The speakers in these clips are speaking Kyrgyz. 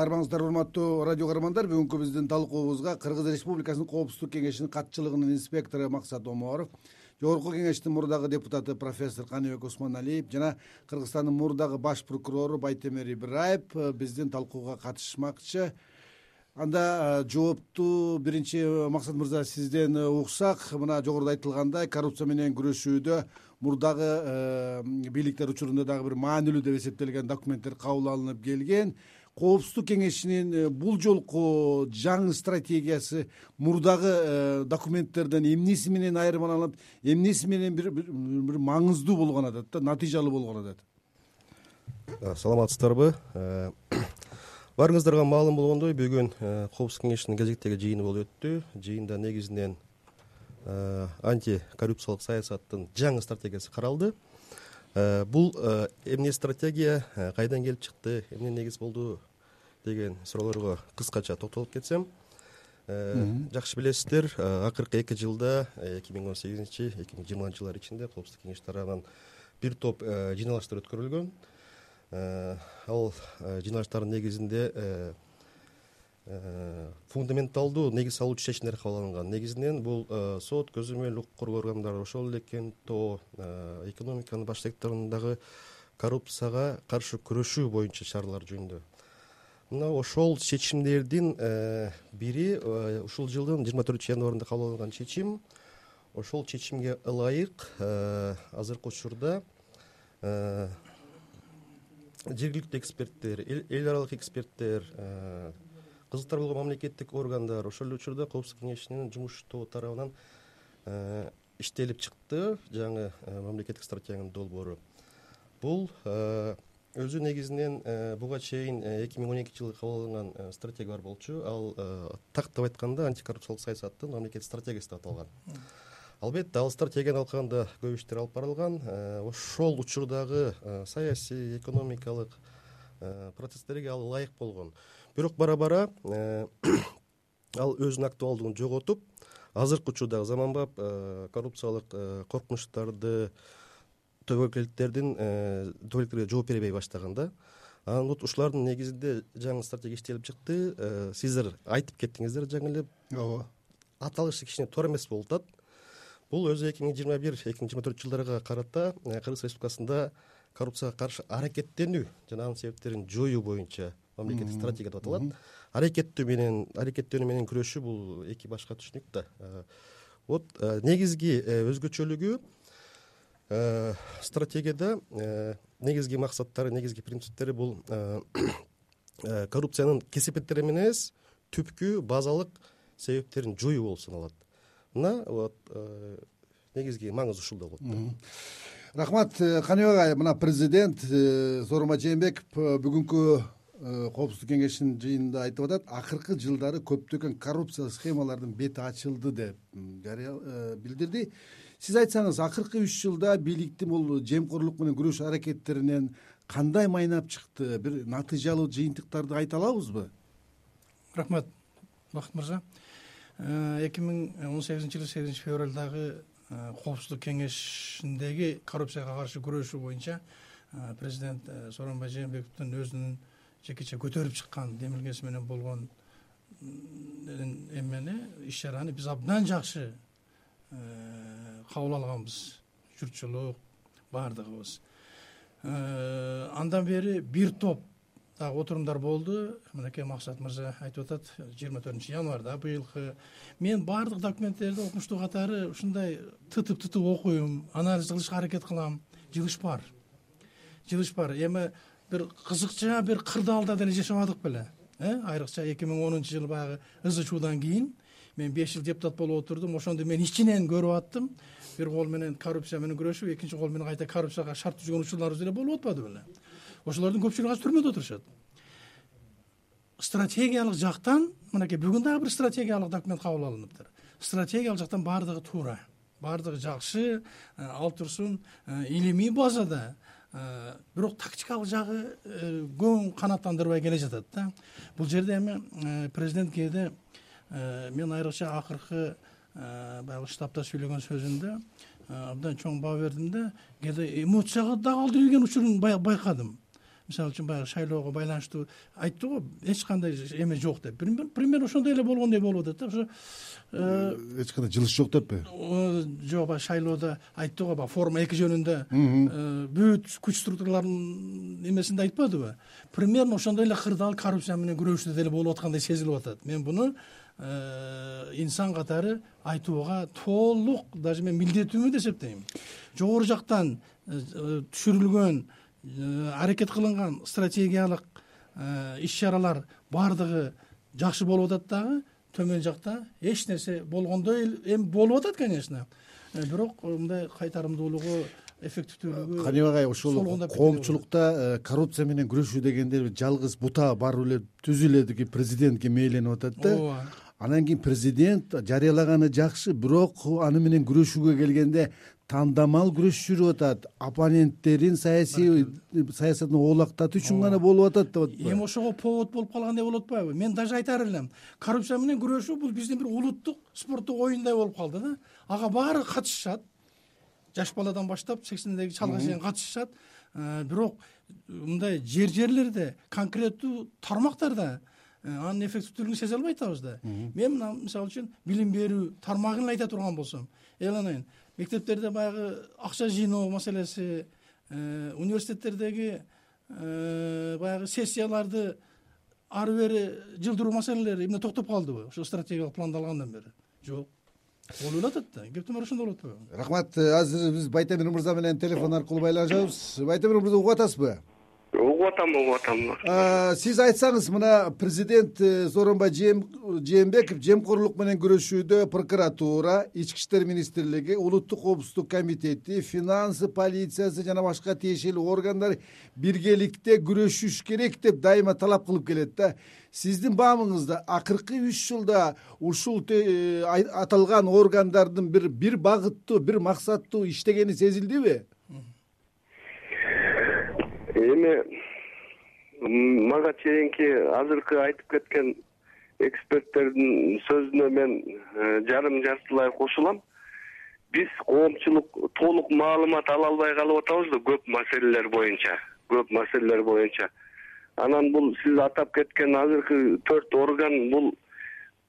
армаңыздар урматтуу радио каармандар бүгүнкү биздин талкуубузга кыргыз республикасынын коопсуздук кеңешинин катчылыгынын инспектору максат оморов жогорку кеңештин мурдагы депутаты профессор каныбек усманалиев жана кыргызстандын мурдагы баш прокурору байтемир ибраев э, биздин талкууга катышмакчы. Анда э, жоопту биринчи максат мырза сизден уксак мына жогоруда айтылгандай коррупция менен күрөшүүдө мурдагы бийликтер учурунда дагы бир маанилүү деп эсептелген документтер кабыл алынып келген коопсуздук кеңешинин э, бул жолку жаңы стратегиясы мурдагы э, документтерден эмнеси менен айырмаланып эмнеси менен бир маңыздуу болгон атат да натыйжалуу болгон атат саламатсыздарбы? Э, баарыңыздарга маалым болгондой бүгүн коопсуздук кеңешинин кезектеги жыйыны болуп өттү. Жыйында негизинен антикоррупциялык саясаттын жаңы стратегиясы каралды бул э, эмне стратегия э, кайдан келип чыкты эмне негиз болду деген суроолорго кыскача токтолуп кетсем жакшы билесиздер акыркы эки жылда эки миң он сегизинчи эки миң жыйырманчы жылдар ичинде коопсуздук кеңеш тарабынан бир топ жыйналыштар өткөрүлгөн. Ал жыйналыштардын негизинде Э, фундаменталдуу негиз салуучу чечимдер кабыл алынган негизинен бул э, сот көзөмөл укук коргоо органдары ошол эле кенто э, экономиканын баш секторундагы коррупцияга каршы күрөшүү боюнча чаралар жөнүндө. Мына ошол чечимдердин бири ушул жылдын жыйырма төртүнчү январында кабыл алынган чечим. Ошол чечимге ылайык азыркы учурда жергиликтүү эксперттер эл аралык эксперттер кызыктар болгон мамлекеттик органдар ошол эле учурда коопсуздук кеңешинин жумуш тобу тарабынан э, иштелип чыкты. Жаңы э, мамлекеттик стратегиянын долбоору. Бул э, өзү негизинен буга чейин эки миң он экинчи жылы кабыл алынган стратегия бар болчу. Ал тактап айтканда антикоррупциялык саясаттын мамлекеттик стратегиясы деп аталган. Албетте ал стратегияны алкаганда көп иштер алып барылган. Ошол учурдагы саясий экономикалык процесстерге ал ылайык болгон. Бирок бара бара э, ал өзүнүн актуалдуулугун жоготуп азыркы учурдагы заманбап э, коррупциялык э, коркунучтарды тобокелдиктерге жооп бербей баштаган да. Анан вот ушулардын негизинде жаңы стратегия иштелип чыкты. Сиздер айтып кеттиңиздер жаңы эле. Ооба. Аталышы кичине туура эмес болуп атат. Бул өзү эки миң жыйырма бир эки миң жыйырма төртүнчү жылдарга карата кыргыз республикасында коррупцияга каршы аракеттенүү жана анын себептерин жоюу боюнча мамлекеттик стратегия деп аталат аракеттөө менен аракеттенүү менен күрөшүү бул эки башка түшүнүк да. Э, вот э, негизги э, өзгөчөлүгү стратегияда негизги максаттары негизги принциптери бул коррупциянын кесепеттери менен эмес түпкү базалык себептерин жоюу болуп саналат. Мына вот негизги маңызы ушул да болот рахмат каныбек агай мына президент сооронбай жээнбеков бүгүнкү Э, коопсуздук кеңешинин жыйынында айтып атат акыркы жылдары көптөгөн коррупциялык схемалардын бети ачылды деп э, билдирди. Сиз айтсаңыз акыркы үч жылда бийликтин бул жемкорлук менен күрөшүү аракеттеринен кандай майнап чыкты? Бир натыйжалуу жыйынтыктарды айта алабызбы? Рахмат бакыт мырза э, эки миң он сегизинчи жылы сегизинчи февралдагы коопсуздук кеңешиндеги коррупцияга каршы күрөшүү боюнча президент сооронбай жээнбековдун өзүнүн жекече көтөрүп чыккан демилгеси менен болгон эмени иш чараны биз абдан жакшы э, кабыл алганбыз. Журтчулук баардыгыбыз. Э, андан бери бир топ дагы отурумдар болду. Мынакей максат мырза айтып атат жыйырма төртүнчү январда быйылкы. Мен баардык документтерди окумуштуу катары ушундай тытып тытып окуйм анализ кылышка аракет кылам. Жылыш бар. Жылыш бар. Эми бир кызыкча бир кырдаалда деле жашабадык беле э? Айрыкча эки миң онунчу жылы баягы ызы чуудан кийин мен беш жыл депутат болуп отурдум. Ошондо мен ичинен көрүп аттым. Бир кол менен коррупция менен күрөшүп экинчи кол менен кайта коррупцияга шарт түзгөн учурларыбыз деле болуп атпады беле ошолордун көпчүлүгү азыр түрмөдө отурушат. Стратегиялык жактан мынакей бүгүн дагы бир стратегиялык документ кабыл алыныптыр. Стратегиялык жактан баардыгы туура баардыгы жакшы э, ал турсун э, илимий базада Э, бирок тактикалык жагы көң канааттандырбай келе жатат да. Бул жерде эми президент кээде мен айрыкча акыркы баягы штабта сүйлөгөн сөзүндө абдан чоң баа бердим да кээде эмоцияга да алдырып ийген учурун байкадым мисалы үчүн баягы шайлоого байланыштуу айтты го эч кандай эме жок деп. Примерно ошондой эле болгондой болуп атат да ошо э, эч кандай жылыш жок деппи? жок баягы шайлоодо айтты го баягы форма эки жөнүндө э, бүт күч структураларынын эмесинде айтпадыбы примерно ошондой эле кырдаал коррупция менен күрөшүүдө деле болуп аткандай сезилип атат. Мен буну Э, инсан катары айтууга толук даже мен милдеттүүмүн деп эсептейм. Жогору жактан э, түшүрүлгөн э, аракет кылынган стратегиялык иш чаралар баардыгы жакшы болуп атат дагы төмөн жакта эч нерсе болгондой эми болуп атат конечно. Бирок мындай кайтарымдуулугу эффективдүүлүгү канибек агай ушул коомчулукта коррупция менен күрөшүү дегенде жалгыз бута барып эле түзү эле президентке мээленип атат да. Ооба. Анан кийин президент жарыялаганы жакшы бирок аны менен күрөшүүгө келгенде тандамал күрөш жүрүп атат. Оппоненттерин саясий саясатын оолактатуу үчүн гана болуп атат деп атпайбы? Эми ошого повод болуп калгандай болуп атпайбы мен даже айтаар элем. Коррупция менен күрөшүү бул биздин бир улуттук спорттук оюндай болуп калды да. Ага баары катышышат. Жаш баладан баштап сексендеги чалга чейин катышышат. Э, бирок мындай жер жерлерде конкреттүү тармактарда Э, анын эффективдүүлүгүн сезе албай атабыз да. Мен мына мисалы үчүн билим берүү тармагын эле айта турган болсом айланайын мектептерде баягы акча жыйноо маселеси э, университеттердеги э, баягы сессияларды ары бери жылдыруу маселелери эмне токтоп калдыбы ошо стратегиялык планды алгандан бери. Жок. Болуп эле атат да. Кептин баары ошондо болуп атпайбы рахмат азыр биз байтемир мырза менен телефон аркылуу байланышабыз. Байтемир мырза угуп атасызбы угуп атам угуп атам. Сиз айтсаңыз мына президент э, сооронбай жээнбеков жемкорлук менен күрөшүүдө прокуратура ички иштер министрлиги улуттук коопсуздук комитети финансы полициясы жана башка тиешелүү органдар биргеликте күрөшүш керек деп дайыма талап кылып келет да. Сиздин баамыңызда акыркы үч жылда ушул э, аталган органдардын бир бир багыттуу бир максаттуу иштегени сезилдиби эми мага чейинки азыркы айтып кеткен эксперттердин сөзүнө мен э, жарым жартылай кошулам. Биз коомчулук толук маалымат ала албай калып атабыз да көп маселелер боюнча көп маселелер боюнча. Анан бул сиз атап кеткен азыркы төрт орган бул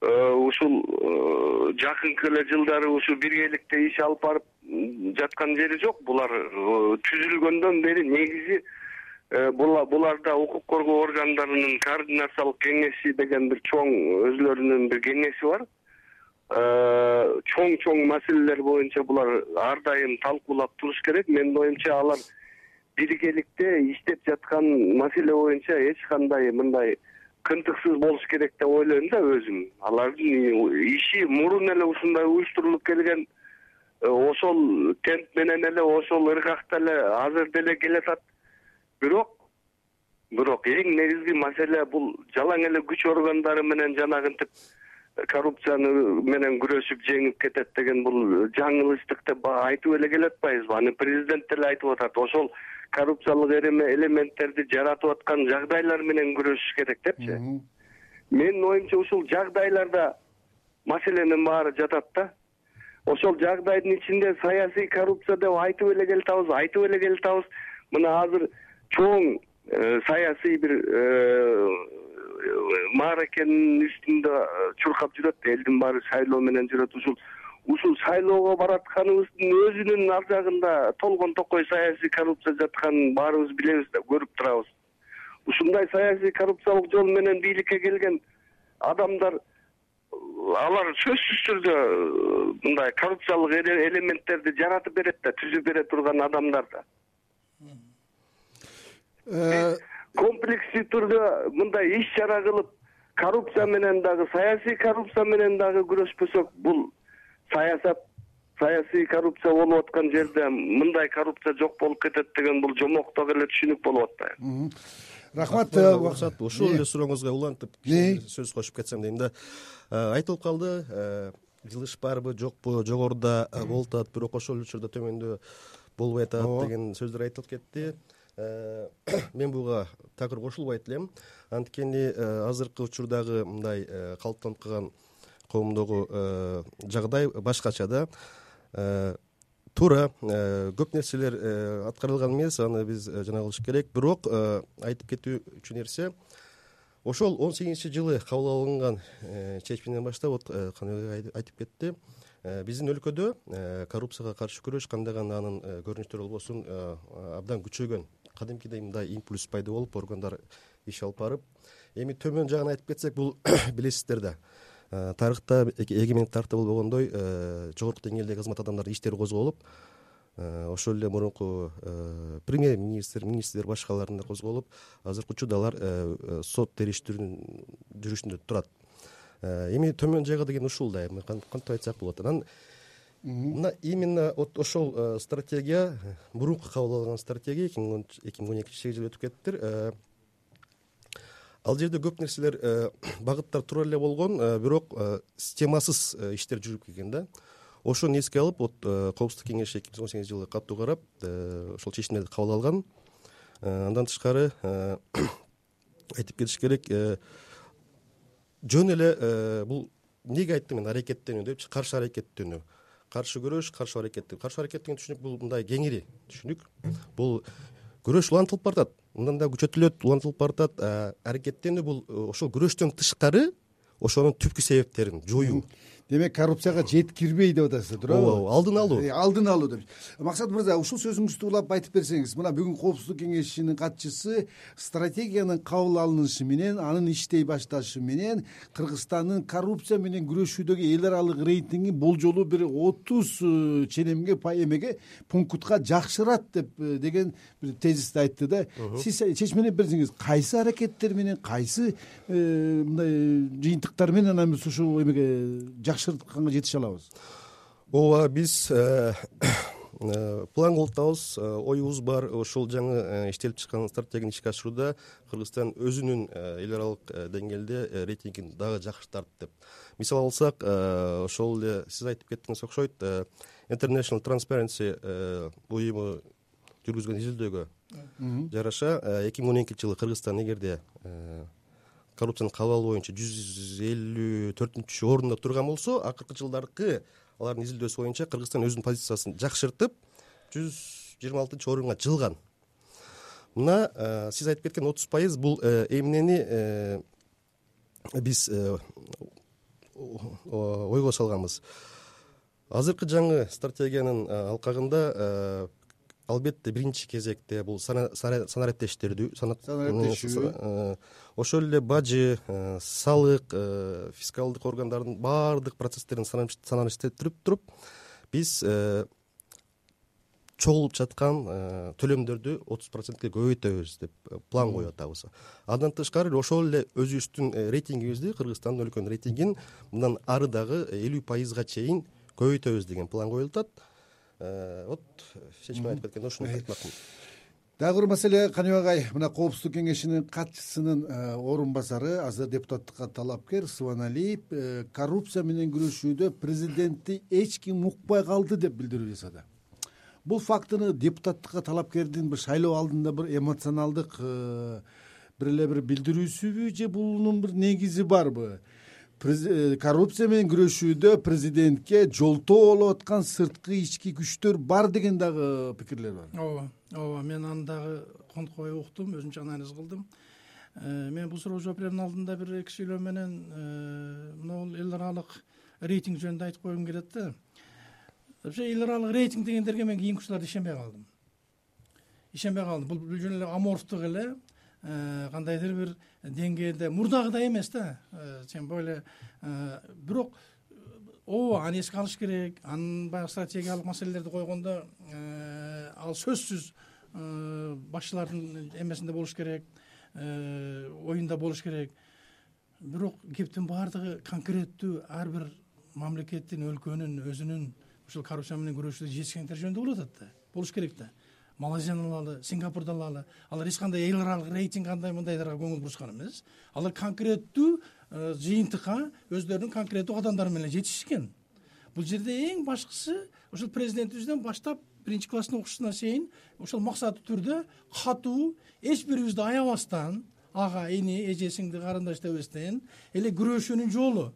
э, ушул э, жакынкы эле жылдары ушул биргеликте иш алып барып жаткан жери жок. Булар түзүлгөндөн бери негизи буларда укук коргоо органдарынын координациялык кеңеши деген бир чоң өзүлөрүнүн бир кеңеси бар. Э, чоң чоң маселелер боюнча булар ар дайым талкуулап туруш керек. Менин оюмча алар биргеликте иштеп жаткан маселе боюнча эч кандай мындай кынтыксыз болуш керек деп ойлойм да өзүм. Алардын иши мурун эле ушундай уюштурулуп келген э, ошол темп менен эле ошол ыргакта эле азыр деле келатат бирок бирок эң негизги маселе бул жалаң эле күч органдары менен жанагынтип э, коррупцияны менен күрөшүп жеңип кетет деген бул жаңылыштык деп баягы айтып эле келатпайбызбы аны президент деле айтып атат. Ошол коррупциялык элементтерди жаратып аткан жагдайлар менен күрөшүш керек депчи менин оюмча ушул жагдайларда маселенин баары жатат да. Ошол жагдайдын ичинде саясий коррупция деп айтып эле келатабыз айтып эле келатабыз мына азыр чоң э, саясий бир э, мааракенин үстүндө э, чуркап жүрөт элдин баары шайлоо менен жүрөт. Ушул ушул шайлоого баратканыбыздын өзүнүн ар жагында толгон токой саясий коррупция жатканын баарыбыз билебиз да көрүп турабыз. Ушундай саясий коррупциялык жол менен бийликке келген адамдар алар сөзсүз түрдө мындай коррупциялык элементтерди жаратып берет да түзүп бере турган адамдар да комплекстүү түрдө мындай иш чара кылып коррупция менен дагы саясий коррупция менен дагы күрөшпөсөк бул саясат саясий коррупция болуп аткан жерде мындай коррупция жок болуп кетет деген бул жомокток эле түшүнүк болуп атпайбы рахмат уруксатпы ушул эле сурооңузга улантып сөз кошуп кетсем дейм да. Э, айтылып калды э, жылыш барбы жокпу жогоруда болуп атат бирок ошол учурда төмөндө болбой атат деген сөздөр айтылып кетти. Э, мен буга такыр кошулбайт элем. Анткени э, азыркы учурдагы мындай э, калыптанып калган коомдогу жагдай башкача да. Туура көп нерселер аткарылган эмес аны биз жана кылыш керек. Бирок айтып кетүү үчүн нерсе ошол он сегизинчи жылы кабыл алынган чечимден баштап вот каныбек айтып кетти. Биздин өлкөдө коррупцияга каршы күрөш кандай гана анын көрүнүштөрү болбосун абдан күчөгөн кадимкидей мындай импульс пайда болуп органдар иш алып барып эми төмөн жагын айтып кетсек бул билесиздер да. Тарыхта эгемендик тарыхта болбогондой жогорку деңгээлдеги кызмат адамдардын иштери козголуп ошол эле мурунку премьер министр министрлер башкалардын да козголуп азыркы учурда алар сот териштирүүнүн жүрүшүндө турат. Эми төмөн жагы деген ушул да. Эми кантип айтсак болот? Анан мына именно вот ошол стратегия мурунку кабыл алынган стратегия эки миң эки миң он экинчи сегиз жыл өтүп кетиптир. Ал жерде көп нерселер багыттар туура эле болгон бирок системасыз иштер жүрүп келген да. Ошону эске алып вот коопсуздук кеңеши эки миң он сегизинчи жылы катуу карап ошол чечимдерди кабыл алган. Андан тышкары айтып кетиш керек жөн эле бул эмнеге айттым мен аракеттенүү депчи каршы аракеттенүү каршы күрөш каршы аракет каршы аракет деген түшүнүк бул мындай кеңири түшүнүк. Бул күрөш улантылып баратат мындан да күчөтүлөт улантылып баратат аракеттенүү бул ошол күрөштөн тышкары ошонун түпкү себептерин жоюу демек коррупцияга жеткирбей деп атасыздар туурабы? Ооба алдын алуу. Э, алдын алуу деп. Максат мырза ушул сөзүңүздү улап айтып берсеңиз мына бүгүн коопсуздук кеңешинин катчысы стратегиянын кабыл алынышы менен анын иштей башташы менен кыргызстандын коррупция менен күрөшүүдөгү эл аралык рейтинги болжолу бир отуз э, ченемге эмеге пунктка жакшырат деп э, деген бир тезисти айтты да. Сиз чечимдеп берсеңиз кайсы аракеттер менен кайсы мындай жыйынтыктар менен анан биз ушул эмеге жакшыртканга жетише алабыз. Ооба биз э, э, план кылып э, оюбуз бар. Ошол жаңы иштелип чыккан стратегияны ишке ашырууда кыргызстан өзүнүн эл аралык деңгээлде рейтингин дагы жакшыртат деп. Мисал алсак ошол эле сиз айтып кеттиңиз окшойт international transparency уюму жүргүзгөн изилдөөгө жараша. Эки миң он экинчи жылы кыргызстан эгерде коррупцияны кабыл алуу боюнча жүз элүү төртүнчү орунда турган болсо акыркы жылдаркы алардын изилдөөсү боюнча кыргызстан өзүнүн позициясын жакшыртып жүз жыйырма алтынчы орунга жылган. Мына э, сиз айтып кеткен отуз пайыз бул э, эмнени э, биз ойго салганбыз? Азыркы жаңы стратегиянын алкагында албетте биринчи кезекте бул санариптештирүү санариптешүү э, ошол эле бажы э, салык э, фискалдык органдардын баардык процесстерин санариптештирип туруп биз чогулуп жаткан төлөмдөрдү отуз процентке көбөйтөбүз деп план коюп атабыз андан тышкары ошол эле өзүбүздүн рейтингибизди кыргызстандын өлкөнүн рейтингин мындан ары дагы элүү пайызга чейин көбөйтөбүз деген план коюлуп атат вот чечим айтып кеткенде ушуну айтмакмын. Дагы бир маселе каныбек агай мына коопсуздук кеңешинин катчысынын э, орун басары азыр депутаттыкка талапкер субаналиев э, коррупция менен күрөшүүдө президентти эч ким укпай калды деп билдирүү жасады. Бул фактыны депутаттыкка талапкердин бир шайлоо алдында бир эмоционалдык бир эле бир билдирүүсүбү же бунун бир негизи барбы? Э, коррупция менен күрөшүүдө президентке жолтоо болуп аткан сырткы ички күчтөр бар деген дагы пикирлер бар. Ооба ооба мен аны дагы конкобай уктум өзүнчө анализ кылдым. Э, мен бул суроо жооп берердин алдында бир эки сүйлөө менен э, могул эл аралык рейтинг жөнүндө айтып койгум келет да. Вообще эл аралык рейтинг дегендерге мен кийинки учурларда ишенбей калдым. Ишенбей калдым. Бул жөн эле аморфтук эле. Э, кандайдыр бир деңгээлде мурдагыдай эмес да. Э, тем более э, бирок ооба аны эске алыш керек анын баягы стратегиялык маселелерди койгондо ал сөзсүз башчылардын эмесинде болуш керек оюнда болуш керек. Бирок кептин баардыгы конкреттүү ар бир мамлекеттин өлкөнүн өзүнүн ушул коррупция менен күрөшүүдө жетишкендиктери жөнүндө болуп атат да. Болуш керек да малайзияны алалы сингапурду алалы. Алар эч кандай эл аралык рейтинг андай мындайларга көңүл бурушкан эмес. Алар конкреттүү э, жыйынтыкка өздөрүнүн конкреттүү кадамдары менен жетишишкен. Бул жерде эң башкысы ушул президентибизден баштап биринчи класстын окуучусуна чейин ошол максаттуу түрдө катуу эч бирибизди аябастан ага эне эже сиңди карындаш дебестен эле күрөшүүнүн жолу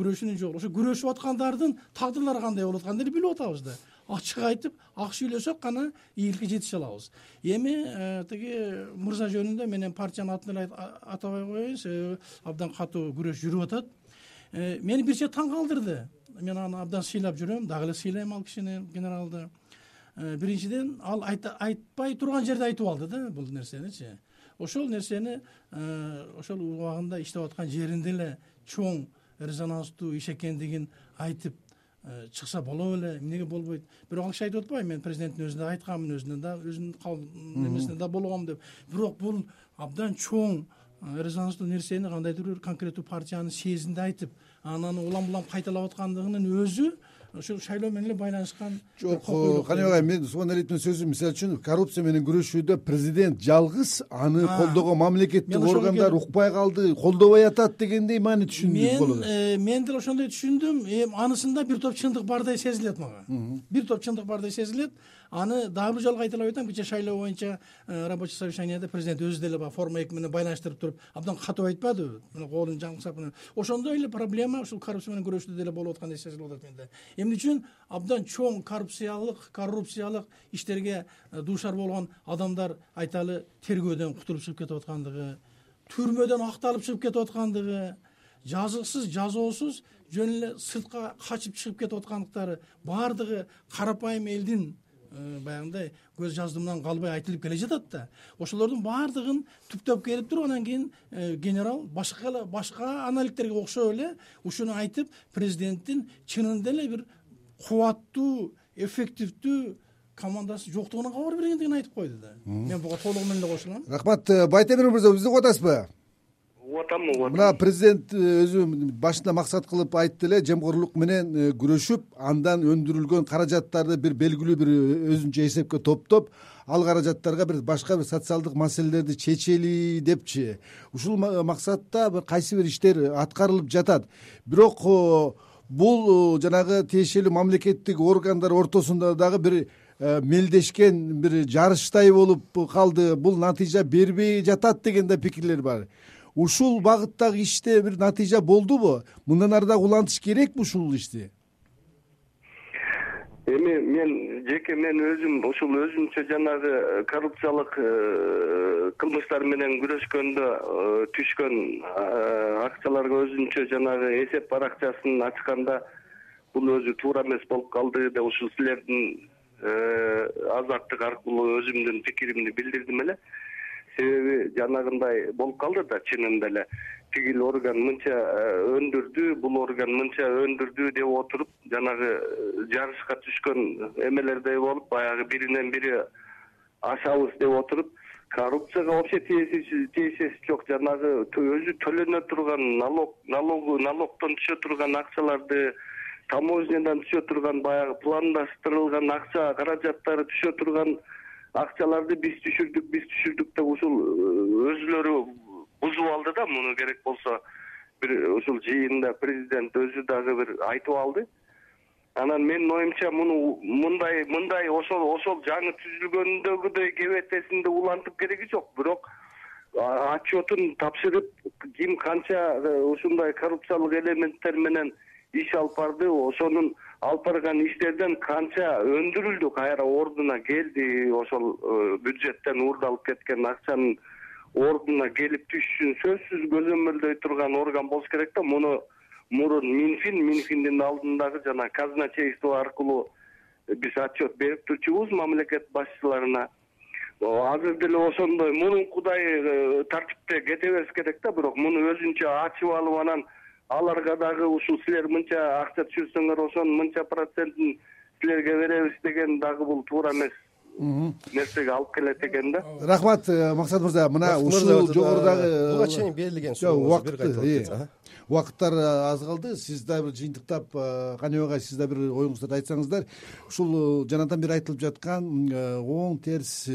күрөшүүнүн жолу ошо күрөшүп аткандардын тагдырлары кандай болуп атканын деле билип атабыз да. Ачык айтып ак сүйлөсөк гана ийгиликке жетише алабыз. Эми э, тиги мырза жөнүндө мен эми партиянын атын эле атабай коеюн себеби абдан катуу күрөш жүрүп атат. Э, мени бир чети таң калтырды мен аны абдан сыйлап жүрөм. Дагы эле сыйлайм ал кишини генералды. Э, биринчиден ал айтпай турган жерде айтып алды да бул нерсеничи ошол нерсени ошол убагында иштеп аткан жеринде эле чоң резонанстуу иш экендигин айтып Э, чыкса боло беле эмнеге болбойт? Бирок ал киши айтып атпайбы мен президенттин өзүнө айтканмын өзүнө да өзүнүн немесине да болгом деп. Бирок бул абдан чоң э, резонанстуу нерсени кандайдыр бир конкреттүү партиянын съездинде айтып анан улам улам кайталап аткандыгынын өзү ушул шайлоо менен эле байланышкан жок каныбек агай мен усмоналиевдин сөзү мисалы үчүн коррупция менен күрөшүүдө президент жалгыз аны колдогон мамлекеттик органдар укпай калды колдобой атат дегендей маани түшүндү болот. э, мен деле ошондой түшүндүм. Эми анысында бир топ чындык бардай сезилет мага. Бир топ чындык бардай сезилет аны дагы бир жолу кайталап айтам кечээ шайлоо боюнча э, рабочий совещанияда президент өзү деле баягы форма эки менен байланыштырып туруп абдан катуу айтпадыбы мына колун жаңсап ошондой эле проблема ушул коррупция менен күрөшүүдө деле болуп аткандай сезилип атат менде эмне үчүн? Абдан чоң коррупциялык коррупциялык иштерге э, дуушар болгон адамдар айталы тергөөдөн кутулуп чыгып кетип аткандыгы түрмөдөн акталып чыгып кетип аткандыгы жазыксыз жазоосуз жөн эле сыртка качып чыгып кетип аткандыктары баардыгы карапайым элдин баягындай көз жаздымдан калбай айтылып келе жатат да. Ошолордун баардыгын түптөп келип туруп анан кийин э, генерал башка башка аналитиктерге окшоп эле ушуну айтып президенттин чынында эле бир кубаттуу эффективдүү командасы жоктугунан кабар бергендигин айтып койду да. Мен буга толугу менен эле кошулам. Рахмат э, байтемир мырза бизди угуп атасызбы угуп атам угуп атам мына президент э, өзү башында максат кылып айтты эле жемкорлук менен э, күрөшүп андан өндүрүлгөн каражаттарды бир белгилүү бир э, өзүнчө эсепке топтоп ал каражаттарга бир башка бир социалдык маселелерди чечели депчи. Ушул максатта кайсы бир иштер аткарылып жатат. Бирок бул жанагы тиешелүү мамлекеттик органдар ортосунда дагы бир мелдешкен бир жарыштай болуп калды. Бул натыйжа бербей жатат деген да пикирлер бар ушул багыттагы иште бир натыйжа болдубу? Мындан ары дагы улантыш керекпи ушул ишти? Эми мен жеке мен өзүм ушул өзүмчө жанагы коррупциялык э, кылмыштар менен күрөшкөндө э, түшкөн э, акцияларга өзүнчө жанагы эсеп баракчасын ачканда бул өзү туура эмес болуп калды деп ушул силердин азаттык аркылуу өзүмдүн пикиримди билдирдим эле себеби жанагындай болуп калды да чынында эле. Тигил орган мынча э, өндүрдү бул орган мынча өндүрдү деп отуруп жанагы э, жарышка түшкөн эмелердей болуп баягы биринен бири ашабыз деп отуруп коррупцияга вообще тиешеси жок. Жанагы өзү төлөнө турган налог налог налогдон түшө турган акчаларды таможнядан түшө турган баягы пландаштырылган акча каражаттары түшө турган акчаларды биз түшүрдүк биз түшүрдүк деп ушул э, өзүлөрү бузуп алды да муну керек болсо бир ушул жыйында президент өзү дагы бир айтып алды. Анан менин оюмча муну мындай мындай ошол ошол жаңы түзүлгөндөгүдөй кебетесинде улантып кереги жок. Бирок отчетун тапшырып ким канча э, ушундай коррупциялык элементтер менен иш алып барды. Ошонун алып барган иштерден канча өндүрүлдү кайра ордуна келди. Ошол э, бюджеттен уурдалып кеткен акчанын ордуна келип түшүшүн сөзсүз көзөмөлдөй турган орган болуш керек да. Муну мурун минфин минфиндин алдындагы жана казначейство аркылуу биз отчет берип турчубуз мамлекет башчыларына. Азыр деле ошондой. Мурункудай э, тартипте кетебез керек да. Бирок муну өзүнчө ачып алып анан аларга дагы ушул силер мынча акча түшүрсөңөр ошонун мынча процентин силерге беребиз деген дагы бул туура эмес нерсеге алып келет экен да? Рахмат э, максат мырза мына ушул жогорудагы буга чейин берилген жок убакыт убакыттар э, аз калды. Сиз дагы бир жыйынтыктап э, каныбек агай сиз дагы бир оюңуздарды айтсаңыздар. Ушул жанадан бери айтылып жаткан оң терс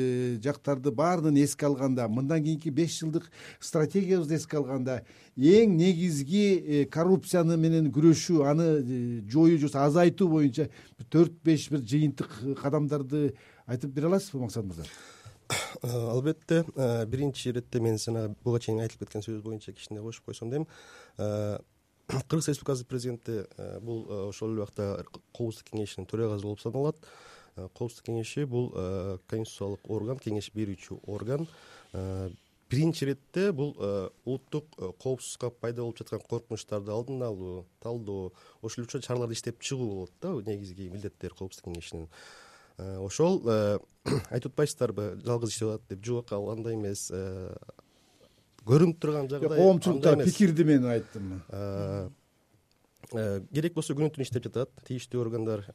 жактарды баардыгын эске алганда мындан кийинки беш жылдык стратегиябызды эске алганда эң негизги коррупцияны менен күрөшүү аны жоюу же болбосо азайтуу боюнча төрт беш бир жыйынтык кадамдарды айтып бере аласызбы максат мырза э, албетте э, биринчи иретте мен жана буга чейин айтылып кеткен сөз боюнча кичине кошуп койсом дейм. Э, кыргыз республикасынын президенти бул ошол эле убакта коопсуздук кеңешинин төрагасы болуп саналат. Коопсуздук кеңеши бул конституциялык орган кеңеш берүүчү орган. Биринчи иретте бул улуттук коопсуздукка пайда болуп жаткан коркунучтарды алдын алуу талдоо ошол учурда чараларды иштеп чыгуу болот да негизги милдеттер коопсуздук кеңешинин ошол айтып атпайсыздарбы жалгыз иштеп атат деп жок ал андай эмес көрүнүп турган жагдай коомчулукта пикирди мен айттым. Керек болсо күнү түнү иштеп жатат тийиштүү органдар.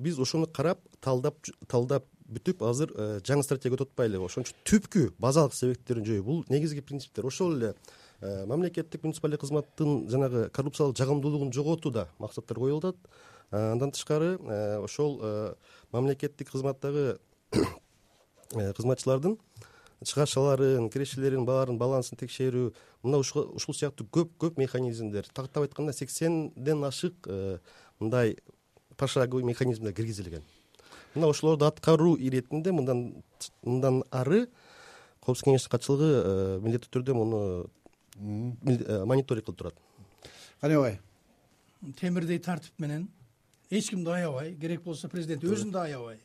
Биз ошону карап талдап талдап бүтүп азыр жаңы стратегия өтүп атпайлыбы ошон үчүн түпкү базалык себептерин жоюу бул негизги принциптер. Ошол эле мамлекеттик муниципалдык кызматтын жанагы коррупциялык жагымдуулугун жоготуу да максаттар коюлуп атат андан тышкары ошол мамлекеттик кызматтагы кызматчылардын чыгашаларын кирешелерин баарын балансын текшерүү мына ушул сыяктуу көп көп механизмдер. Тактап айтканда сексенден ашык мындай пошаговый механизмдер киргизилген. Мына ошолорду аткаруу иретинде мындан мындан ары коопсуздук кеңешинин катчылыгы милдеттүү түрдө муну мониторинг кылып турат. Кане агай темирдей тартип менен эч кимди аябай. Керек болсо президент өзүн да аябай.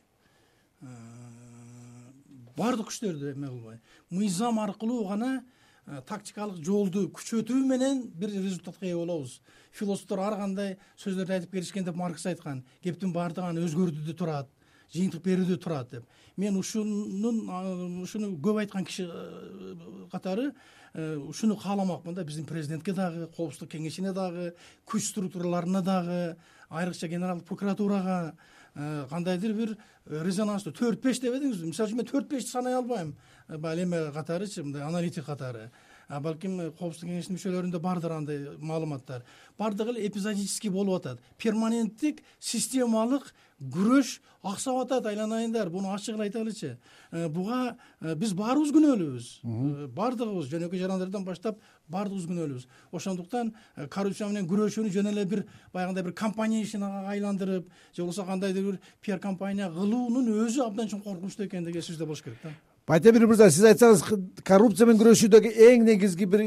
Баардык күчтөрдү эме кылбай мыйзам аркылуу гана э, тактикалык жолду күчөтүү менен бир результатка ээ болобуз. Философтор ар кандай сөздөрдү айтып келишкен деп маркс айткан. Кептин баардыгы аны өзгөртүүдө турат жыйынтык берүүдө турат деп. Мен ушунун ушуну көп айткан киши э, катары э, ушуну кааламакмын да биздин президентке дагы коопсуздук кеңешине дагы күч структураларына дагы айрыкча генералдык прокуратурага Э, кандайдыр бир резонанстуу төрт беш дебедиңизби мисалы үчүн мен төрт бешти санай албайм. Баягы эме катарычы мындай аналитик катары балким коопсуздук кеңешинин мүчөлөрүндө бардыр андай маалыматтар. Баардыгы эле эпизодический болуп атат. Перманенттик системалык күрөш аксап атат айланайындар. Буну ачык эле айтайлычы э, буга э, биз баарыбыз күнөөлүүбүз э, баардыгыбыз жөнөкөй жарандардан баштап баардыгыбыз күнөөлүүбүз ошондуктан коррупция менен күрөшүүнү жөн эле бир баягындай бир ишине айландырып же болбосо кандайдыр бир пиар компания кылуунун өзү абдан чоң коркунучтуу экендиги эсибизде болуш керек да байтемир мырза сиз айтсаңыз коррупция менен күрөшүүдөгү эң негизги бир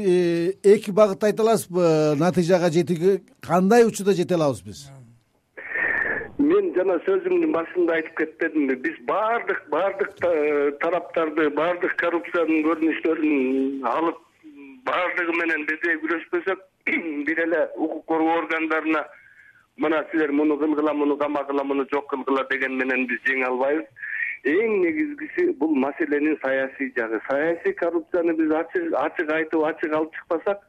эки багытты айта аласызбы? Натыйжага жетүүгө кандай учурда жете алабыз биз? Мен жана сөзүмдүн башында айтып кетпедимби. Биз баардык баардык тараптарды баардык коррупциянын көрүнүштөрүн алып баардыгы менен бирдей күрөшпөсөк бир эле укук коргоо органдарына мына силер муну кылгыла муну камагыла муну жок кылгыла деген менен биз жеңе албайбыз эң негизгиси бул маселенин саясий жагы. Саясий коррупцияны биз ачык айтып ачык алып чыкпасак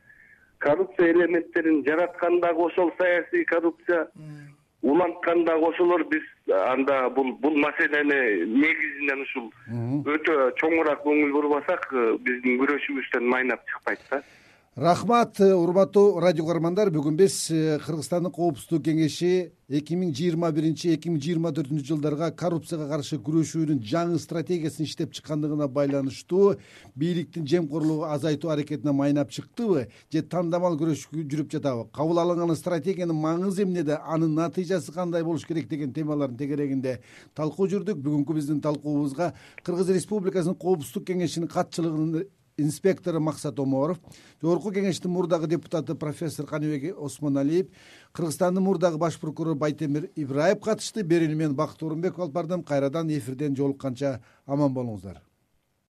коррупция элементтерин жараткан дагы ошол саясий коррупция уланткан дагы ошолор биз анда бул бул маселени негизинен ушул өтө чоңураак көңүл бурбасак э, биздин күрөшүбүздөн майнап чыкпайт да рахмат урматтуу радио каармандар бүгүн биз э, кыргызстандын коопсуздук кеңеши эки миң жыйырма биринчи эки миң жыйырма төртүнчү жылдарга коррупцияга каршы күрөшүүнүн жаңы стратегиясын иштеп чыккандыгына байланыштуу бийликтин жемкорлугу азайтуу аракетине майнап чыктыбы же тандамал күрөш жүрүп жатабы? Кабыл алынган стратегиянын маңызы эмнеде анын натыйжасы кандай болуш керек деген темалардын тегерегинде талкуу жүрдүк. Бүгүнкү биздин талкуубузга кыргыз республикасынын коопсуздук кеңешинин катчылыгынын инспектору максат оморов жогорку кеңештин мурдагы депутаты профессор каныбек осмоналиев кыргызстандын мурдагы баш прокурору байтемир ибраев катышты. Берүүнү мен бакыт орунбеков алып бардым. Кайрадан эфирден жолукканча аман болуңуздар